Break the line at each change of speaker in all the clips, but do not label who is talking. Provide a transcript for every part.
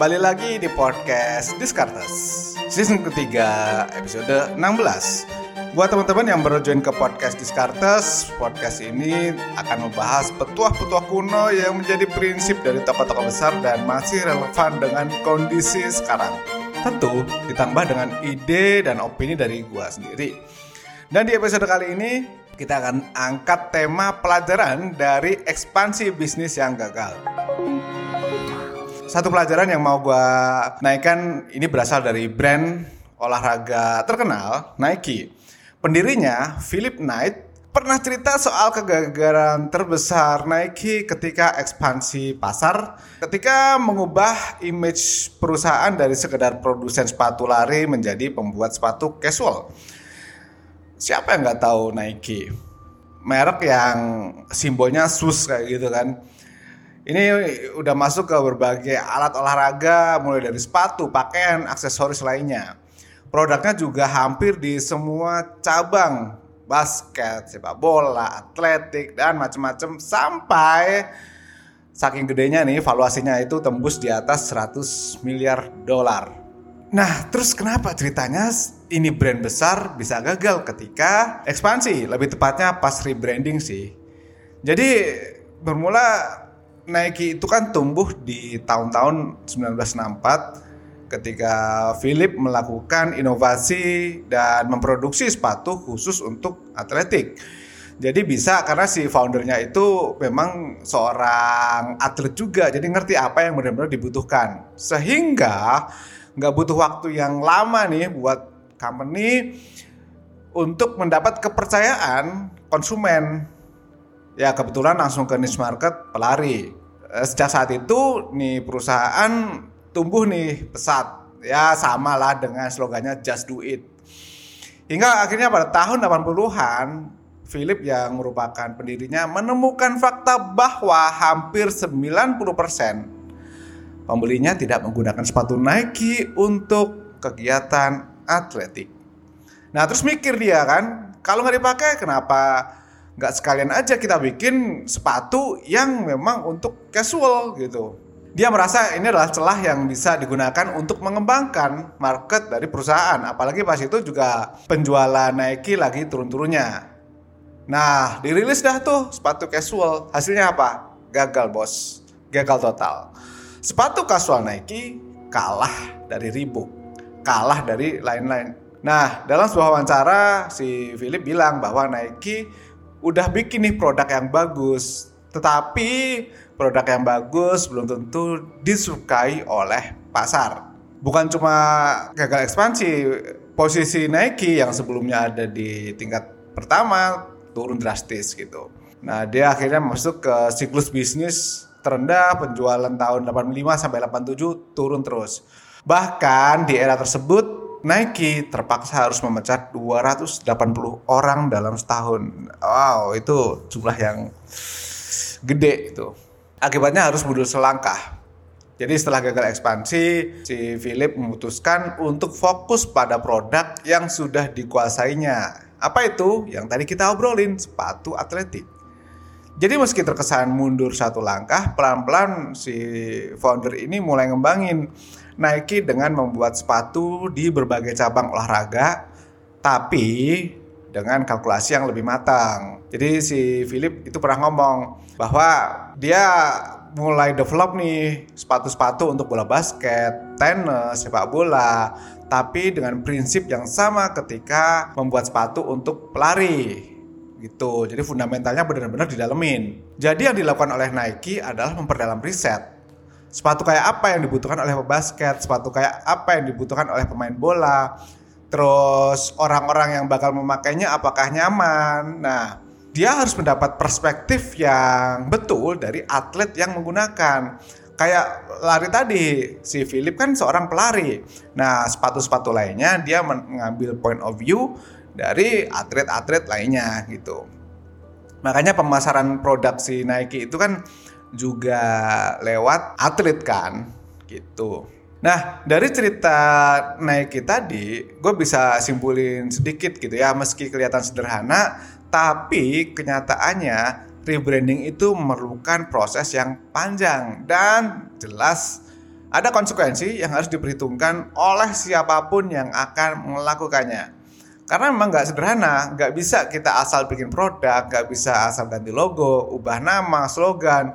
Kembali lagi di podcast Discartes Season ketiga episode 16 Buat teman-teman yang baru join ke podcast Discartes Podcast ini akan membahas petuah-petuah kuno yang menjadi prinsip dari tokoh-tokoh besar Dan masih relevan dengan kondisi sekarang. Tentu ditambah dengan ide dan opini dari gua sendiri. Dan di episode kali ini kita akan angkat tema pelajaran dari ekspansi bisnis yang gagal. Satu pelajaran yang mau gue naikkan ini berasal dari brand olahraga terkenal Nike. Pendirinya Philip Knight pernah cerita soal kegagalan terbesar Nike ketika ekspansi pasar, ketika mengubah image perusahaan dari sekedar produsen sepatu lari menjadi pembuat sepatu casual siapa yang nggak tahu Nike? Merek yang simbolnya sus kayak gitu kan. Ini udah masuk ke berbagai alat olahraga, mulai dari sepatu, pakaian, aksesoris lainnya. Produknya juga hampir di semua cabang, basket, sepak bola, atletik, dan macam-macam sampai saking gedenya nih valuasinya itu tembus di atas 100 miliar dolar. Nah, terus kenapa ceritanya ini brand besar bisa gagal ketika ekspansi? Lebih tepatnya pas rebranding sih. Jadi bermula Nike itu kan tumbuh di tahun-tahun 1964 ketika Philip melakukan inovasi dan memproduksi sepatu khusus untuk atletik. Jadi bisa karena si foundernya itu memang seorang atlet juga, jadi ngerti apa yang benar-benar dibutuhkan. Sehingga nggak butuh waktu yang lama nih buat company untuk mendapat kepercayaan konsumen. Ya kebetulan langsung ke niche market pelari. Eh, sejak saat itu nih perusahaan tumbuh nih pesat. Ya sama lah dengan slogannya just do it. Hingga akhirnya pada tahun 80-an Philip yang merupakan pendirinya menemukan fakta bahwa hampir 90% pembelinya tidak menggunakan sepatu Nike untuk kegiatan atletik. Nah terus mikir dia kan, kalau nggak dipakai kenapa nggak sekalian aja kita bikin sepatu yang memang untuk casual gitu. Dia merasa ini adalah celah yang bisa digunakan untuk mengembangkan market dari perusahaan. Apalagi pas itu juga penjualan Nike lagi turun-turunnya. Nah, dirilis dah tuh sepatu casual. Hasilnya apa? Gagal bos. Gagal total. Sepatu kasual Nike kalah dari Reebok, kalah dari lain-lain. Nah, dalam sebuah wawancara si Philip bilang bahwa Nike udah bikin nih produk yang bagus, tetapi produk yang bagus belum tentu disukai oleh pasar. Bukan cuma gagal ekspansi, posisi Nike yang sebelumnya ada di tingkat pertama turun drastis gitu. Nah, dia akhirnya masuk ke siklus bisnis terendah penjualan tahun 85 sampai 87 turun terus. Bahkan di era tersebut Nike terpaksa harus memecat 280 orang dalam setahun. Wow, itu jumlah yang gede itu. Akibatnya harus mundur selangkah. Jadi setelah gagal ekspansi, si Philip memutuskan untuk fokus pada produk yang sudah dikuasainya. Apa itu? Yang tadi kita obrolin, sepatu atletik. Jadi meski terkesan mundur satu langkah, pelan-pelan si founder ini mulai ngembangin Nike dengan membuat sepatu di berbagai cabang olahraga, tapi dengan kalkulasi yang lebih matang. Jadi si Philip itu pernah ngomong bahwa dia mulai develop nih sepatu-sepatu untuk bola basket, tenis, sepak bola, tapi dengan prinsip yang sama ketika membuat sepatu untuk pelari gitu. Jadi fundamentalnya benar-benar didalemin. Jadi yang dilakukan oleh Nike adalah memperdalam riset. Sepatu kayak apa yang dibutuhkan oleh pebasket, sepatu kayak apa yang dibutuhkan oleh pemain bola, terus orang-orang yang bakal memakainya apakah nyaman. Nah, dia harus mendapat perspektif yang betul dari atlet yang menggunakan. Kayak lari tadi, si Philip kan seorang pelari. Nah, sepatu-sepatu lainnya dia mengambil point of view dari atlet-atlet lainnya gitu. Makanya pemasaran produk si Nike itu kan juga lewat atlet kan gitu. Nah dari cerita Nike tadi gue bisa simpulin sedikit gitu ya meski kelihatan sederhana tapi kenyataannya rebranding itu memerlukan proses yang panjang dan jelas ada konsekuensi yang harus diperhitungkan oleh siapa pun yang akan melakukannya. Karena memang nggak sederhana, nggak bisa kita asal bikin produk, nggak bisa asal ganti logo, ubah nama, slogan,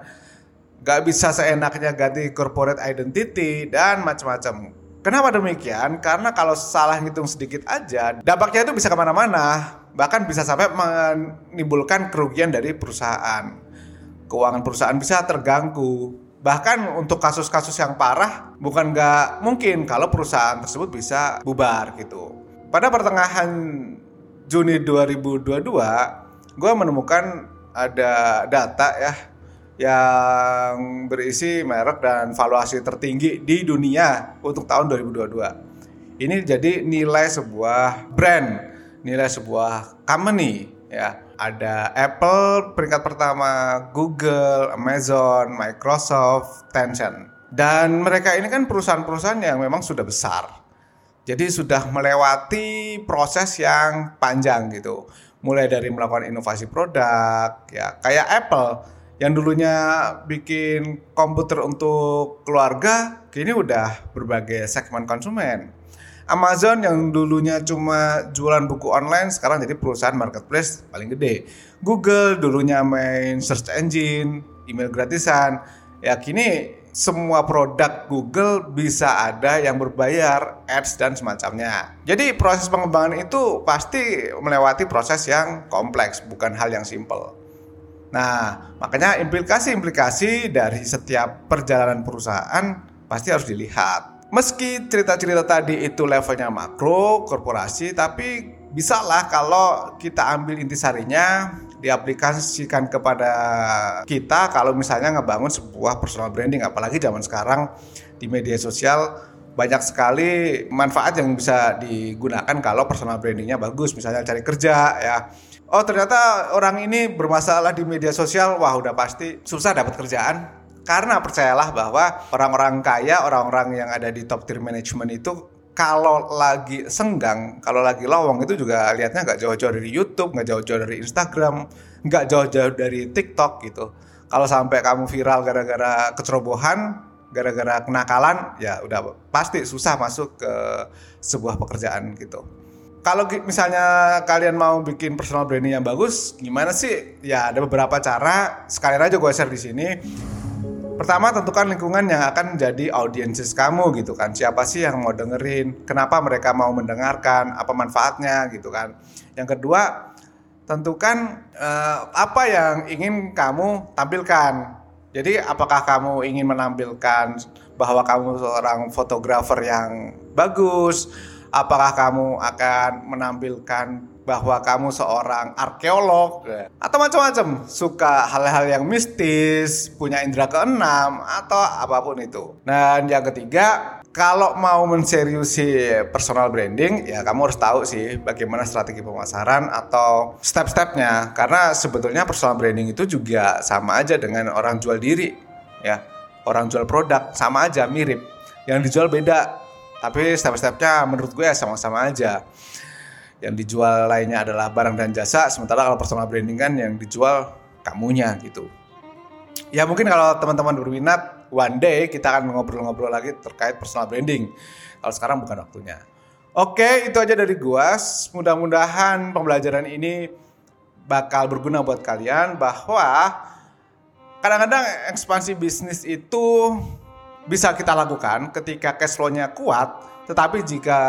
nggak bisa seenaknya ganti corporate identity dan macam-macam. Kenapa demikian? Karena kalau salah ngitung sedikit aja, dampaknya itu bisa ke mana-mana, bahkan bisa sampai menimbulkan kerugian dari perusahaan. Keuangan perusahaan bisa terganggu. Bahkan untuk kasus-kasus yang parah, bukan nggak mungkin kalau perusahaan tersebut bisa bubar gitu pada pertengahan Juni 2022 gue menemukan ada data ya yang berisi merek dan valuasi tertinggi di dunia untuk tahun 2022. Ini jadi nilai sebuah brand, nilai sebuah company ya. Ada Apple peringkat pertama, Google, Amazon, Microsoft, Tencent. Dan mereka ini kan perusahaan-perusahaan yang memang sudah besar jadi sudah melewati proses yang panjang gitu. Mulai dari melakukan inovasi produk, ya kayak Apple yang dulunya bikin komputer untuk keluarga, kini udah berbagai segmen konsumen. Amazon yang dulunya cuma jualan buku online sekarang jadi perusahaan marketplace paling gede. Google dulunya main search engine, email gratisan, ya kini semua produk Google bisa ada yang berbayar, ads dan semacamnya. Jadi proses pengembangan itu pasti melewati proses yang kompleks, bukan hal yang simple. Nah, makanya implikasi-implikasi dari setiap perjalanan perusahaan pasti harus dilihat. Meski cerita-cerita tadi itu levelnya makro, korporasi, tapi bisalah kalau kita ambil intisarinya diaplikasikan kepada kita kalau misalnya ngebangun sebuah personal branding apalagi zaman sekarang di media sosial banyak sekali manfaat yang bisa digunakan kalau personal brandingnya bagus misalnya cari kerja ya oh ternyata orang ini bermasalah di media sosial wah udah pasti susah dapat kerjaan karena percayalah bahwa orang-orang kaya orang-orang yang ada di top tier management itu kalau lagi senggang, kalau lagi lowong itu juga lihatnya nggak jauh-jauh dari YouTube, nggak jauh-jauh dari Instagram, nggak jauh-jauh dari TikTok gitu. Kalau sampai kamu viral gara-gara kecerobohan, gara-gara kenakalan, ya udah pasti susah masuk ke sebuah pekerjaan gitu. Kalau misalnya kalian mau bikin personal branding yang bagus, gimana sih? Ya ada beberapa cara. Sekalian aja gue share di sini Pertama tentukan lingkungan yang akan menjadi audiences kamu gitu kan. Siapa sih yang mau dengerin? Kenapa mereka mau mendengarkan? Apa manfaatnya gitu kan. Yang kedua, tentukan uh, apa yang ingin kamu tampilkan. Jadi apakah kamu ingin menampilkan bahwa kamu seorang fotografer yang bagus? Apakah kamu akan menampilkan bahwa kamu seorang arkeolog? Atau macam-macam. Suka hal-hal yang mistis punya indera keenam atau apa pun itu. Dan yang ketiga kalau mau menseriusi personal branding ya kamu harus tahu sih bagaimana strategi pemasaran atau step-stepnya. Karena sebetulnya personal branding itu juga sama aja dengan orang jual diri ya. Orang jual produk sama aja mirip. Yang dijual beda tapi step-stepnya menurut gue ya sama-sama aja. Yang dijual lainnya adalah barang dan jasa sementara kalau personal branding kan yang dijual kamunya gitu. Ya mungkin kalau teman-teman berminat one day kita akan ngobrol-ngobrol lagi terkait personal branding. Kalau sekarang bukan waktunya. Oke itu aja dari gua. Mudah-mudahan pembelajaran ini bakal berguna buat kalian bahwa kadang-kadang ekspansi bisnis itu bisa kita lakukan ketika cash flow-nya kuat tetapi jika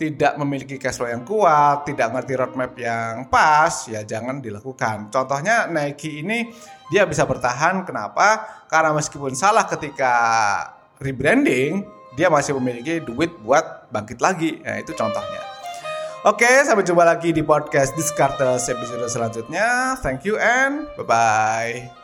tidak memiliki cash flow yang kuat, tidak ngerti roadmap yang pas, ya jangan dilakukan. Contohnya Nike ini dia bisa bertahan, kenapa? Karena meskipun salah ketika rebranding, dia masih memiliki duit buat bangkit lagi. Nah, itu contohnya. Oke, sampai jumpa lagi di podcast Discartes episode selanjutnya. Thank you and bye-bye.